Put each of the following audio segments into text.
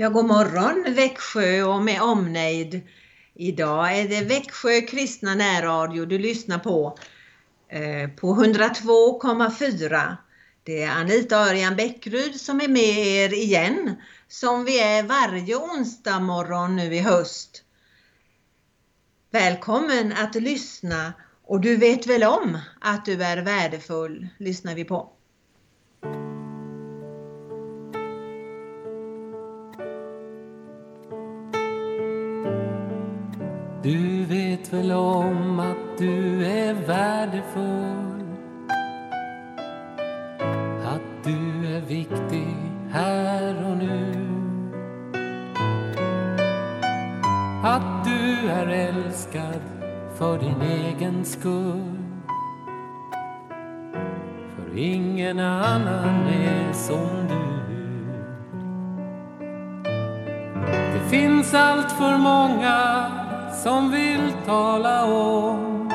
Ja, god morgon Växjö och med omnejd. Idag är det Växjö kristna närradio du lyssnar på. Eh, på 102,4. Det är Anita Örjan Bäckryd som är med er igen. Som vi är varje onsdag morgon nu i höst. Välkommen att lyssna och du vet väl om att du är värdefull, lyssnar vi på. Om att du är värdefull. Att du är viktig här och nu. Att du är älskad för din egen skull. För ingen annan är som du. Det finns allt för många som vill tala om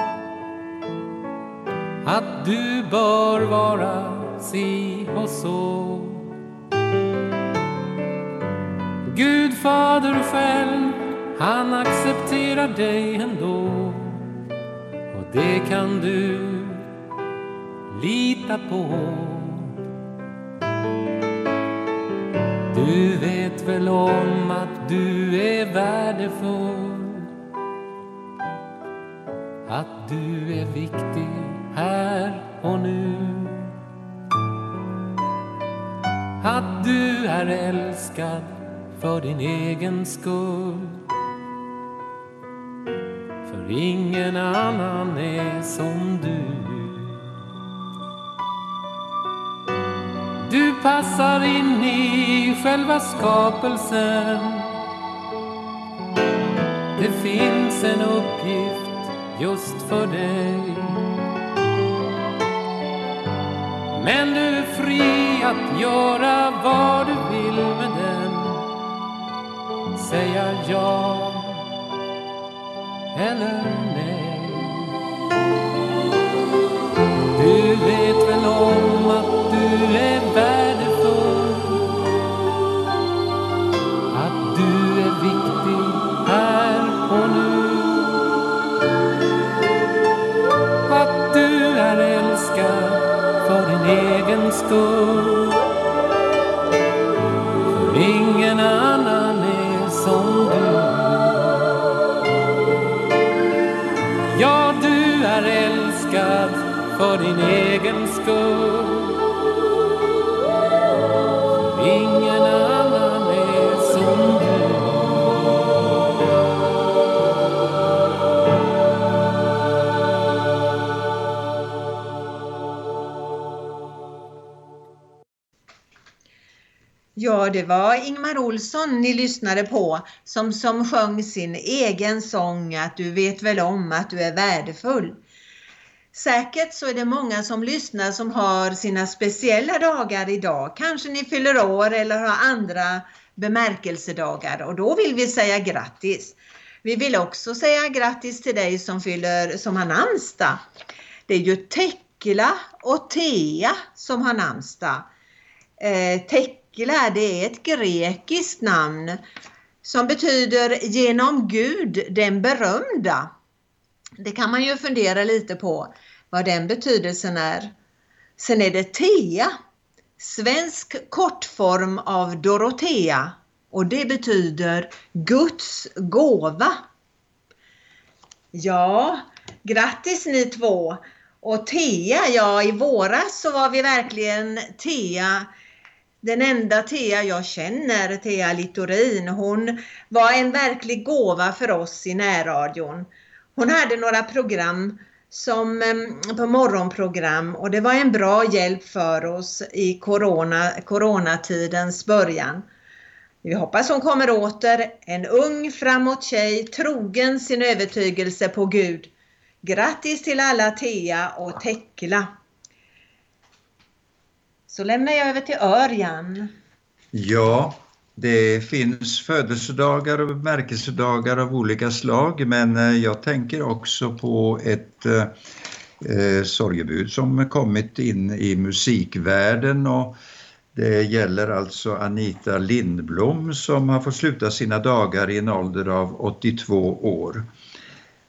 att du bör vara si och så. Gud fader själv, han accepterar dig ändå och det kan du lita på. Du vet väl om att du är värdefull att du är viktig här och nu. Att du är älskad för din egen skull. För ingen annan är som du. Du passar in i själva skapelsen. Det finns en uppgift just för dig. Men du är fri att göra vad du vill med den. Säga ja eller nej. Var Ingmar Olsson ni lyssnade på som, som sjöng sin egen sång att du vet väl om att du är värdefull. Säkert så är det många som lyssnar som har sina speciella dagar idag. Kanske ni fyller år eller har andra bemärkelsedagar och då vill vi säga grattis. Vi vill också säga grattis till dig som, fyller, som har namnsdag. Det är ju Tekla och Tea som har namnsdag. Eh, Tekla det är ett grekiskt namn som betyder genom Gud den berömda. Det kan man ju fundera lite på vad den betydelsen är. Sen är det Thea. svensk kortform av Dorotea och det betyder Guds gåva. Ja, grattis ni två! Och Thea, ja i våras så var vi verkligen Thea den enda Thea jag känner, Thea Littorin, hon var en verklig gåva för oss i närradion. Hon hade några program som ehm, på morgonprogram och det var en bra hjälp för oss i corona, coronatidens början. Vi hoppas hon kommer åter, en ung framåt tjej, trogen sin övertygelse på Gud. Grattis till alla Thea och Tekla! Så lämnar jag över till Örjan. Ja, det finns födelsedagar och bemärkelsedagar av olika slag men eh, jag tänker också på ett eh, eh, sorgebud som kommit in i musikvärlden och Det gäller alltså Anita Lindblom som har fått sluta sina dagar i en ålder av 82 år.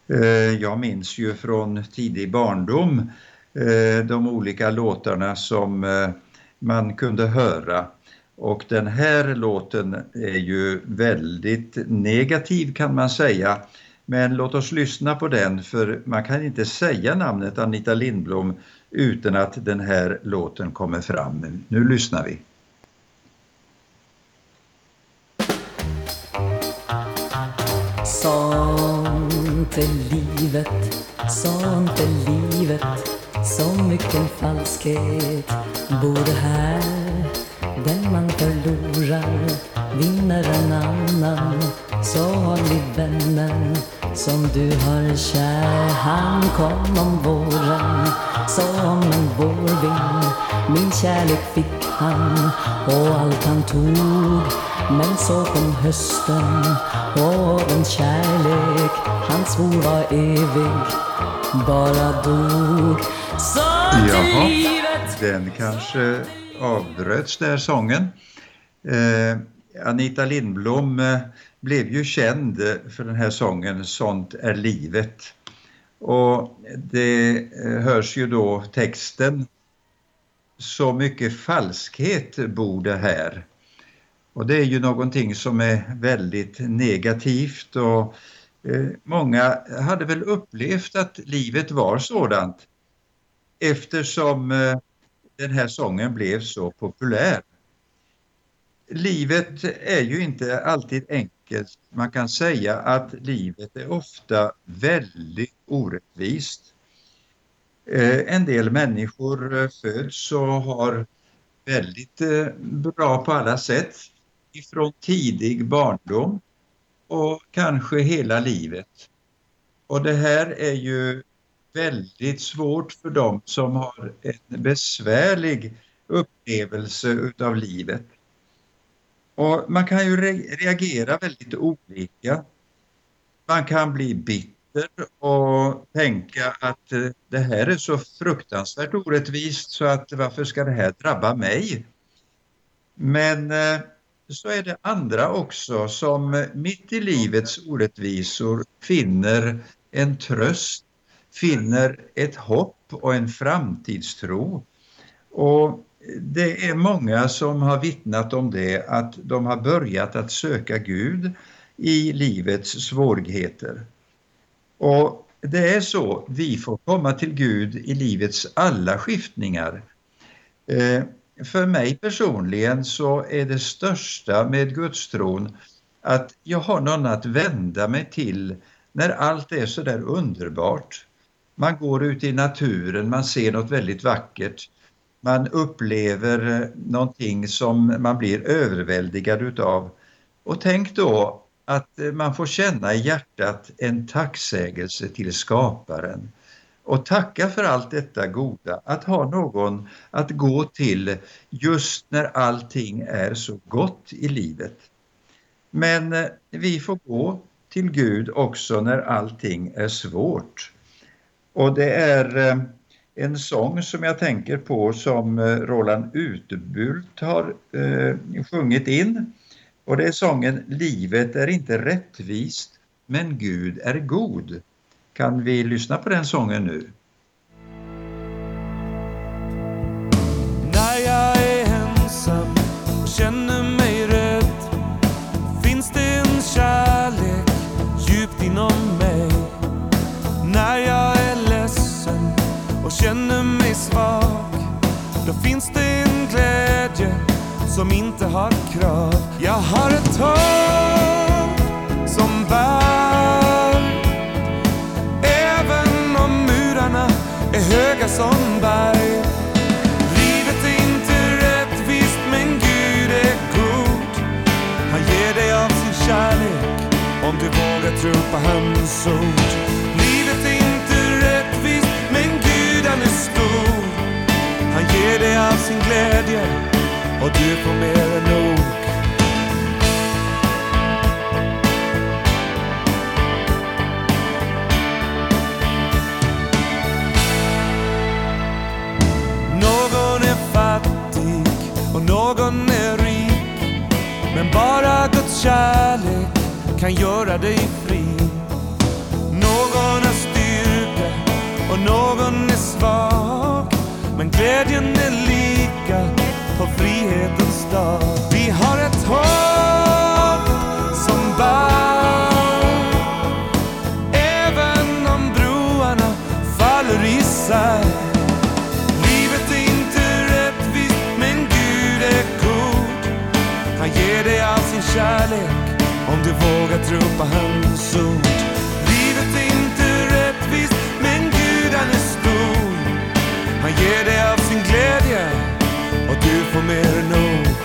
Eh, jag minns ju från tidig barndom eh, de olika låtarna som eh, man kunde höra. Och den här låten är ju väldigt negativ kan man säga. Men låt oss lyssna på den för man kan inte säga namnet Anita Lindblom utan att den här låten kommer fram. Nu lyssnar vi. Sånt är livet, sånt är livet så mycket falskhet bor här. Den man förlorar vinner en annan. Så håll i vännen som du har kär. Han kom om våren som en vårvind. Min kärlek fick han och allt han tog. Men så kom hösten och den kärlek. Han svor var evig bara dog. Jaha, den kanske avbröts där sången. Eh, Anita Lindblom eh, blev ju känd för den här sången Sånt är livet. Och det eh, hörs ju då texten Så mycket falskhet bor det här. Och det är ju någonting som är väldigt negativt och eh, många hade väl upplevt att livet var sådant eftersom eh, den här sången blev så populär. Livet är ju inte alltid enkelt. Man kan säga att livet är ofta väldigt orättvist. Eh, en del människor eh, föds och har väldigt bra på alla sätt ifrån tidig barndom och kanske hela livet. Och det här är ju väldigt svårt för dem som har en besvärlig upplevelse utav livet. Och man kan ju re reagera väldigt olika. Man kan bli bitter och tänka att eh, det här är så fruktansvärt orättvist så att varför ska det här drabba mig? Men eh, så är det andra också som mitt i livets orättvisor finner en tröst, finner ett hopp och en framtidstro. Och det är många som har vittnat om det, att de har börjat att söka Gud i livets svårigheter. Och det är så, vi får komma till Gud i livets alla skiftningar. Eh, för mig personligen så är det största med gudstron att jag har någon att vända mig till när allt är så där underbart. Man går ut i naturen, man ser något väldigt vackert man upplever eh, någonting som man blir överväldigad utav. Och tänk då att eh, man får känna i hjärtat en tacksägelse till skaparen och tacka för allt detta goda, att ha någon att gå till just när allting är så gott i livet. Men eh, vi får gå till Gud också när allting är svårt. Och det är eh, en sång som jag tänker på som eh, Roland Utbult har eh, sjungit in. Och det är sången Livet är inte rättvist, men Gud är god. Kan vi lyssna på den sången nu? När jag är ensam finns det en glädje som inte har krav. Jag har ett hopp som bär. Även om murarna är höga som berg. Livet är inte rättvist men Gud är god. Han ger dig av sin kärlek om du vågar tro på hans ord. Ger dig all sin glädje och du får mer än nog. Någon är fattig och någon Någon är rik, men bara Guds kärlek kan göra dig fri. Någon har styrka och någon är svag, men glädjen är lika på frihetens dag. Vi har ett hopp som bär, även om broarna faller isär. Livet är inte rättvist, men Gud är god. Han ger dig all sin kärlek om du vågar tro på hans ord. Ger dig all sin glädje och du får mer än nog.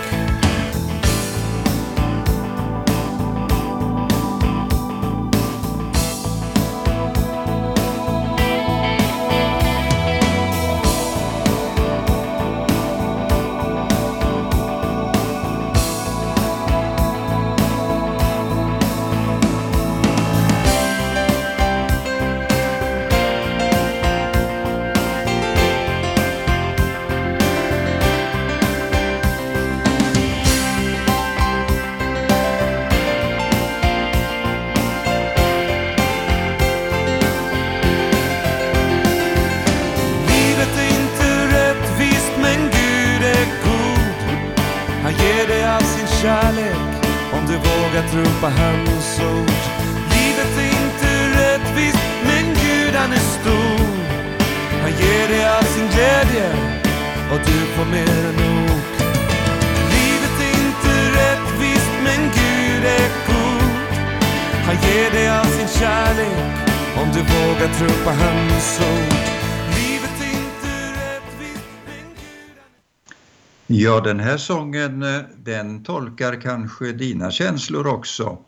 Ja, den här sången eh, den tolkar kanske dina känslor också.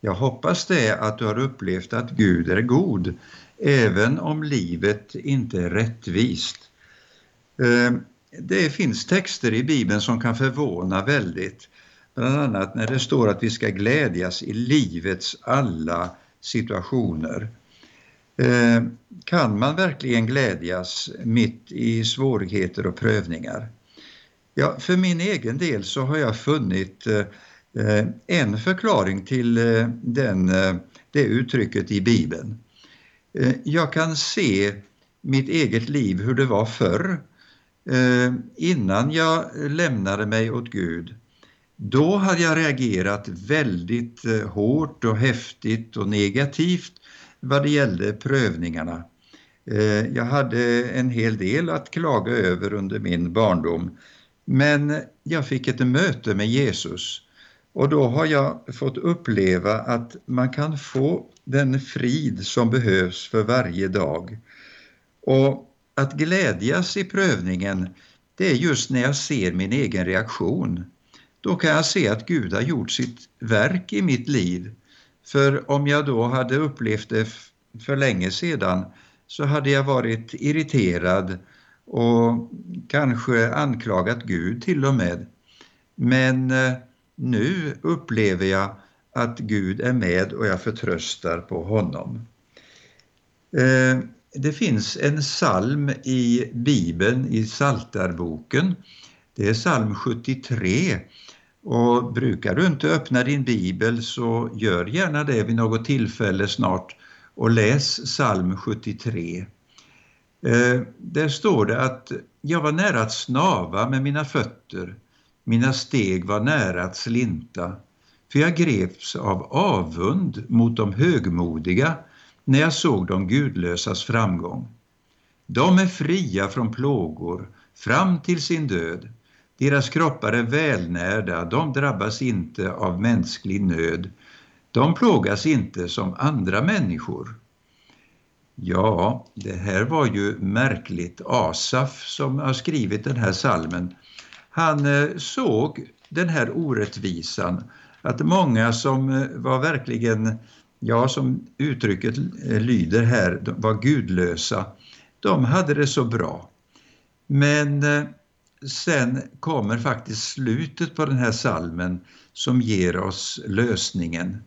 Jag hoppas det att du har upplevt att Gud är god, även om livet inte är rättvist. Eh, det finns texter i Bibeln som kan förvåna väldigt. Bland annat när det står att vi ska glädjas i livets alla situationer. Eh, kan man verkligen glädjas mitt i svårigheter och prövningar? Ja, för min egen del så har jag funnit eh, eh, en förklaring till eh, den, det uttrycket i Bibeln. Jag kan se mitt eget liv hur det var förr, innan jag lämnade mig åt Gud. Då hade jag reagerat väldigt hårt och häftigt och negativt vad det gällde prövningarna. Jag hade en hel del att klaga över under min barndom. Men jag fick ett möte med Jesus och då har jag fått uppleva att man kan få den frid som behövs för varje dag. Och att glädjas i prövningen, det är just när jag ser min egen reaktion. Då kan jag se att Gud har gjort sitt verk i mitt liv. För om jag då hade upplevt det för länge sedan så hade jag varit irriterad och kanske anklagat Gud till och med. Men eh, nu upplever jag att Gud är med och jag förtröstar på honom. Eh, det finns en psalm i Bibeln, i Saltarboken. Det är psalm 73. Och brukar du inte öppna din bibel så gör gärna det vid något tillfälle snart och läs psalm 73. Eh, där står det att jag var nära att snava med mina fötter, mina steg var nära att slinta, för jag greps av avund mot de högmodiga när jag såg de gudlösas framgång. De är fria från plågor fram till sin död. Deras kroppar är välnärda, de drabbas inte av mänsklig nöd. De plågas inte som andra människor. Ja, det här var ju märkligt. Asaf som har skrivit den här salmen, han eh, såg den här orättvisan, att många som eh, var verkligen, ja som uttrycket eh, lyder här, de var gudlösa, de hade det så bra. Men sen kommer faktiskt slutet på den här salmen som ger oss lösningen.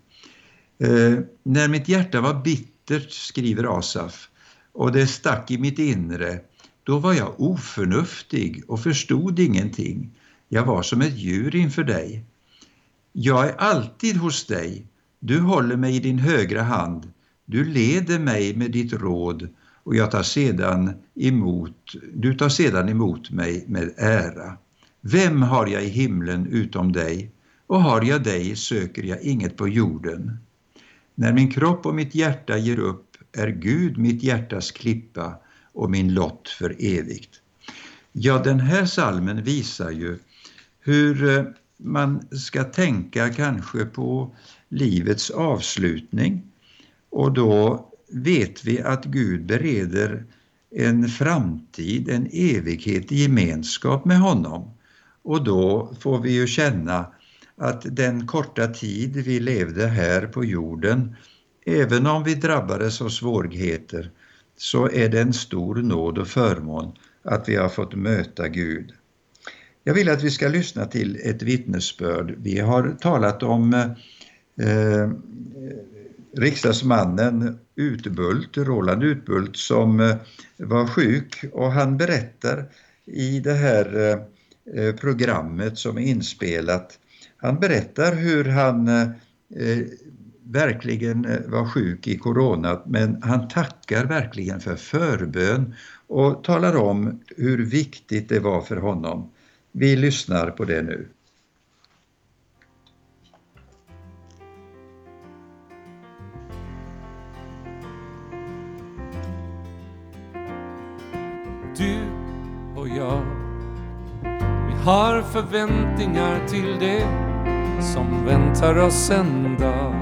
När mitt hjärta var bittert, skriver Asaf, och det stack i mitt inre, då var jag oförnuftig och förstod ingenting. Jag var som ett djur inför dig. Jag är alltid hos dig. Du håller mig i din högra hand. Du leder mig med ditt råd och jag tar sedan emot, du tar sedan emot mig med ära. Vem har jag i himlen utom dig? Och har jag dig söker jag inget på jorden. När min kropp och mitt hjärta ger upp är Gud mitt hjärtas klippa och min lott för evigt. Ja, den här salmen visar ju hur eh, man ska tänka kanske på livets avslutning och då vet vi att Gud bereder en framtid, en evighet i gemenskap med honom. Och då får vi ju känna att den korta tid vi levde här på jorden, även om vi drabbades av svårigheter, så är det en stor nåd och förmån att vi har fått möta Gud. Jag vill att vi ska lyssna till ett vittnesbörd. Vi har talat om eh, riksdagsmannen Utbult, Roland Utbult, som eh, var sjuk och han berättar i det här eh, programmet som är inspelat, han berättar hur han eh, verkligen eh, var sjuk i corona men han tackar verkligen för förbön och talar om hur viktigt det var för honom. Vi lyssnar på det nu. Du och jag Vi har förväntningar till det som väntar oss en dag.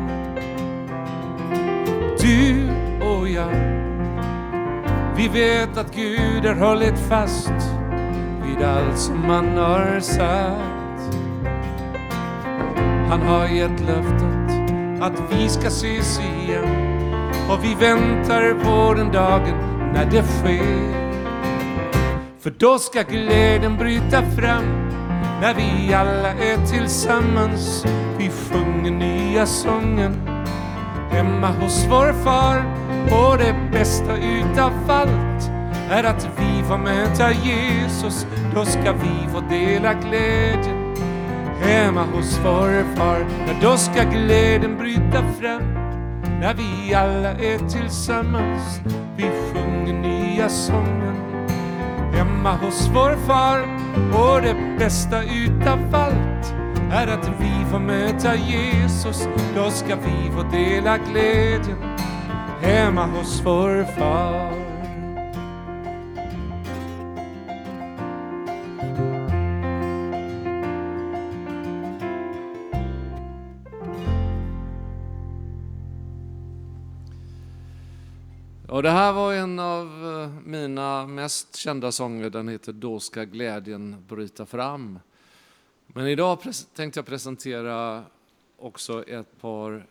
Du och jag Vi vet att Gud har hållit fast vid allt som han har sagt. Han har gett löftet att vi ska ses igen och vi väntar på den dagen när det sker. För då ska glädjen bryta fram när vi alla är tillsammans. Vi sjunger nya sången hemma hos vår far. Och det bästa utav allt är att vi får möta Jesus. Då ska vi få dela glädjen hemma hos vår far. Ja, då ska glädjen bryta fram när vi alla är tillsammans. Vi sjunger nya sången hemma hos vår far. Och det bästa utav allt är att vi får möta Jesus. Då ska vi få dela glädjen hemma hos vår far. Och det här var en av eh, mina mest kända sånger. Den heter Då ska glädjen bryta fram. Men idag tänkte jag presentera också ett par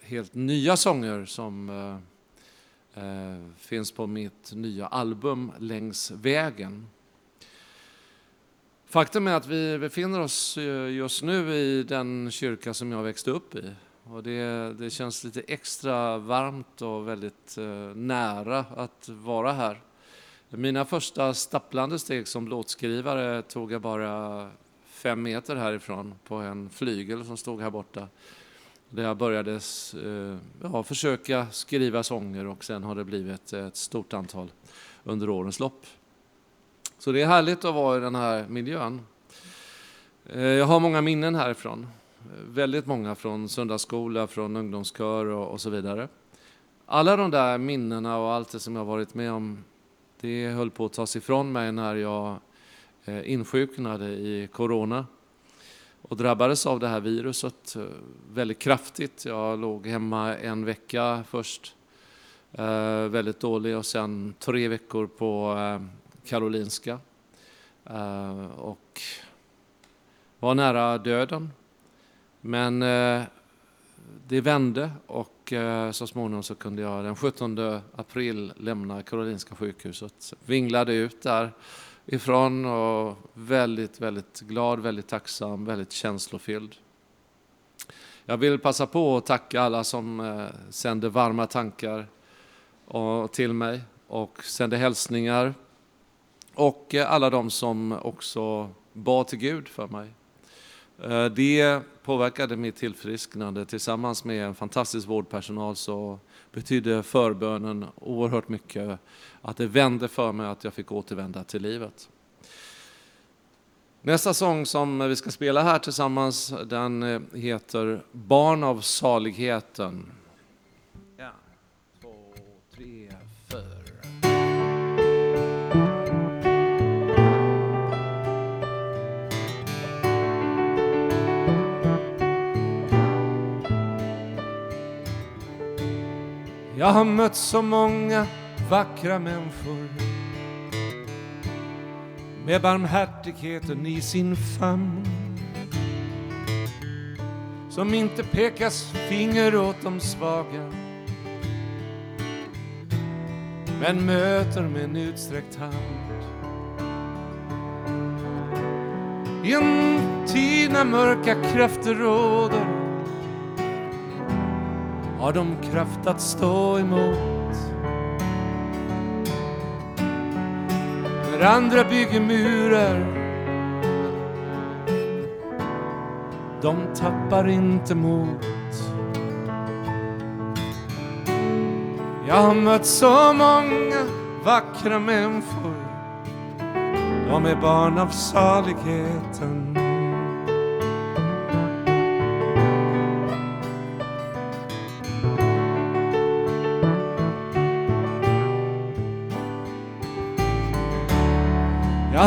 helt nya sånger som eh, eh, finns på mitt nya album Längs vägen. Faktum är att vi befinner oss eh, just nu i den kyrka som jag växte upp i. Och det, det känns lite extra varmt och väldigt eh, nära att vara här. Mina första stapplande steg som låtskrivare tog jag bara fem meter härifrån på en flygel som stod här borta. Där jag började eh, ja, försöka skriva sånger och sen har det blivit ett stort antal under årens lopp. Så det är härligt att vara i den här miljön. Eh, jag har många minnen härifrån väldigt många från söndagsskola, från ungdomskör och, och, så vidare. Alla de där minnena och allt det som jag varit med om, det höll på att tas ifrån mig när jag eh, insjuknade i corona och drabbades av det här viruset eh, väldigt kraftigt. Jag låg hemma en vecka först, eh, väldigt dålig, och sen tre veckor på Karolinska. Och var nära döden. Men eh, det vände och eh, så småningom så kunde jag den 17 april lämna Karolinska sjukhuset. Vinglade ut där ifrån och väldigt, väldigt glad, väldigt tacksam, väldigt känslofylld. Jag vill passa på att tacka alla som eh, sände varma tankar och, till mig och sände hälsningar. Och eh, alla de som också bad till Gud för mig. Eh, det påverkade mitt tillfrisknande. Tillsammans med en fantastisk vårdpersonal så betydde förbönen oerhört mycket. Att det vände för mig att jag fick återvända till livet. Nästa sång som vi ska spela här tillsammans den eh, heter Barn av saligheten. Ja, två, tre, Jag har mött så många vackra människor. Med barmhärtigheten i sin famn. Som inte pekas finger åt de svaga. Men möter med en utsträckt hand. I en tid när mörka krafter råder har de kraft att stå emot. När andra bygger murar de tappar inte mod. Jag har mött så många vackra människor de är barn av saligheten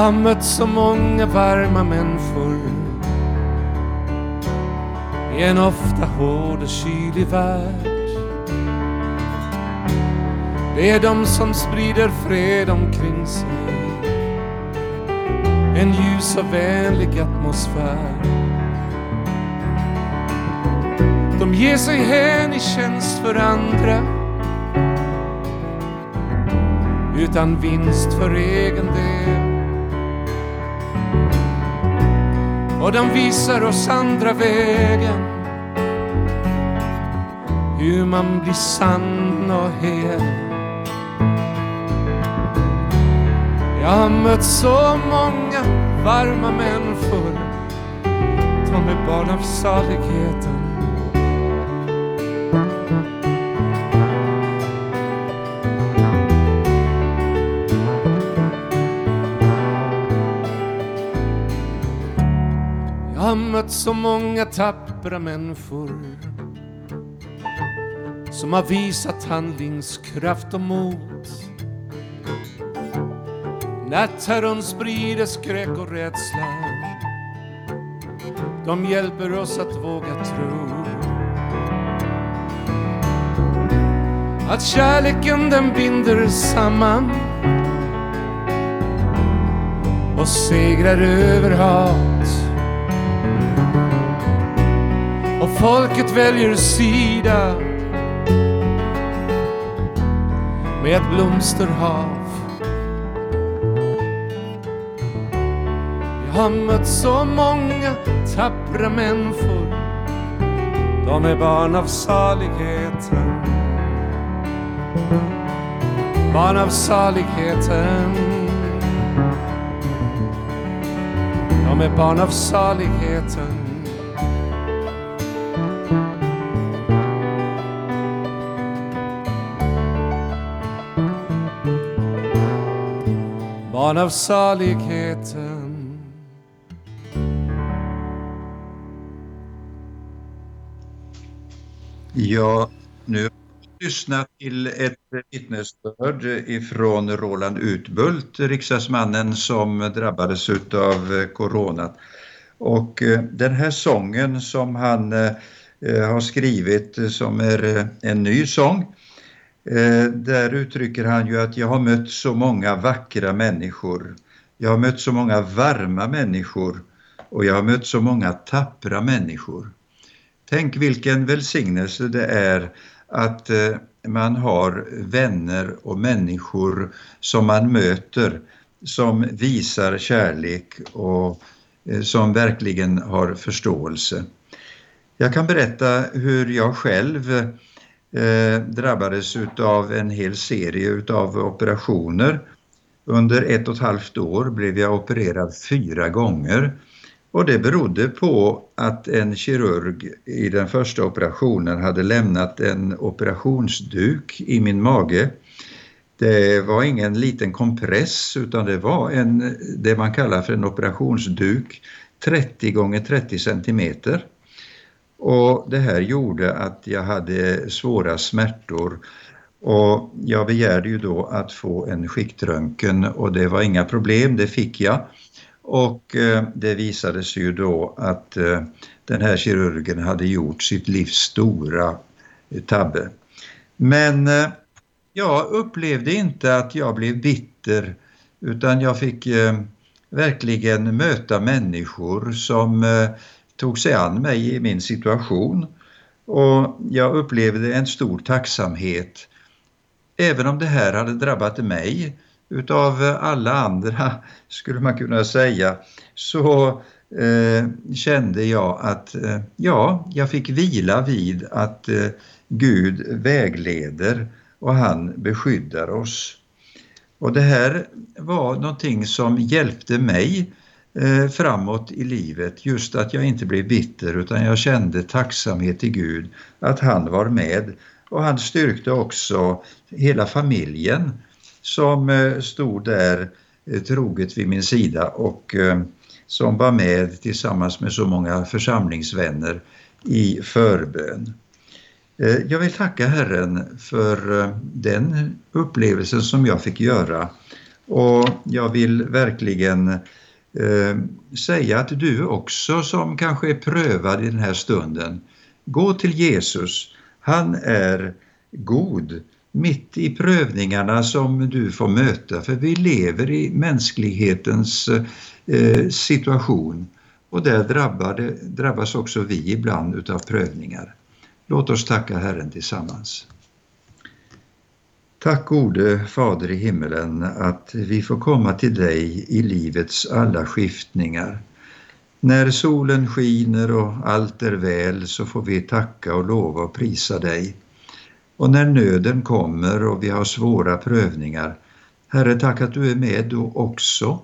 har mött så många varma människor i en ofta hård och kylig värld. Det är de som sprider fred omkring sig en ljus och vänlig atmosfär. De ger sig hän i tjänst för andra utan vinst för egen del. Och den visar oss andra vägen. Hur man blir sann och hel. Jag har mött så många varma människor. De är barn av saligheten. Mött så många tappra människor som har visat handlingskraft och mod. När terrorn sprider skräck och rädsla. De hjälper oss att våga tro. Att kärleken den binder samman och segrar över hat. Folket väljer sida med ett blomsterhav. Jag har mött så många tappra människor. De är barn av saligheten. Barn av saligheten. De är barn av saligheten. Barn av saligheten Ja, nu har vi lyssnat till ett vittnesbörd ifrån Roland Utbult, riksdagsmannen som drabbades av corona. Och eh, den här sången som han eh, har skrivit som är eh, en ny sång, Eh, där uttrycker han ju att jag har mött så många vackra människor. Jag har mött så många varma människor och jag har mött så många tappra människor. Tänk vilken välsignelse det är att eh, man har vänner och människor som man möter som visar kärlek och eh, som verkligen har förståelse. Jag kan berätta hur jag själv eh, drabbades av en hel serie av operationer Under ett och ett halvt år blev jag opererad fyra gånger och det berodde på att en kirurg i den första operationen hade lämnat en operationsduk i min mage. Det var ingen liten kompress utan det var en, det man kallar för en operationsduk 30 gånger 30 centimeter. Och det här gjorde att jag hade svåra smärtor och jag begärde ju då att få en skiktröntgen och det var inga problem, det fick jag. Och eh, det visade sig ju då att eh, den här kirurgen hade gjort sitt livs stora eh, tabbe. Men jag upplevde inte att jag blev bitter utan jag fick verkligen möta människor som tog sig an mig i min situation. Och jag upplevde en stor tacksamhet. Även om det här hade drabbat mig utav alla andra, skulle man kunna säga, så eh, kände jag att eh, ja, jag fick vila vid att eh, Gud vägleder och han beskyddar oss. Och det här var någonting som hjälpte mig eh, framåt i livet, just att jag inte blev bitter utan jag kände tacksamhet till Gud att han var med. Och han styrkte också hela familjen som eh, stod där eh, troget vid min sida och eh, som var med tillsammans med så många församlingsvänner i förbön. Eh, jag vill tacka Herren för eh, den upplevelsen som jag fick göra. Och jag vill verkligen Eh, säga att du också som kanske är prövad i den här stunden, gå till Jesus. Han är god mitt i prövningarna som du får möta, för vi lever i mänsklighetens eh, situation och där drabbade, drabbas också vi ibland utav prövningar. Låt oss tacka Herren tillsammans. Tack gode Fader i himmelen att vi får komma till dig i livets alla skiftningar. När solen skiner och allt är väl så får vi tacka och lova och prisa dig. Och när nöden kommer och vi har svåra prövningar, Herre, tack att du är med då också.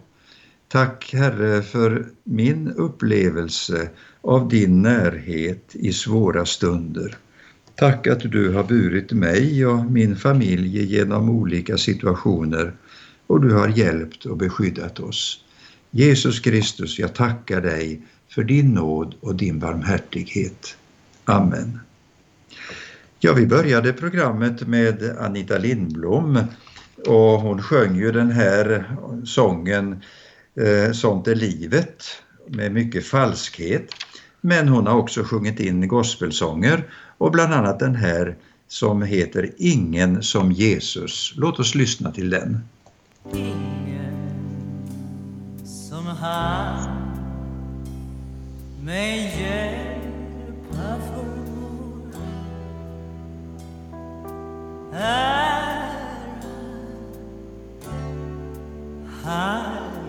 Tack Herre för min upplevelse av din närhet i svåra stunder. Tack att du har burit mig och min familj genom olika situationer och du har hjälpt och beskyddat oss. Jesus Kristus, jag tackar dig för din nåd och din barmhärtighet. Amen. Ja, vi började programmet med Anita Lindblom och hon sjöng ju den här sången eh, Sånt är livet med mycket falskhet. Men hon har också sjungit in gospelsånger och bland annat den här som heter Ingen som Jesus. Låt oss lyssna till den. Ingen som han mig hjälpa får Ingen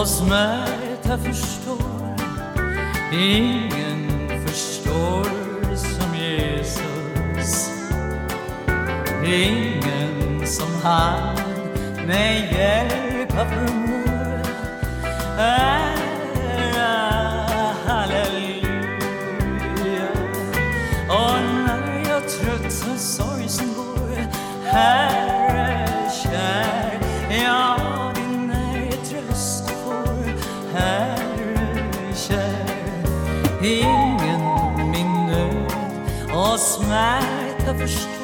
och smärta förstår. Ingen förstår som Jesus. Ingen som han. Mig hjälpa förmår. Och smärta förstår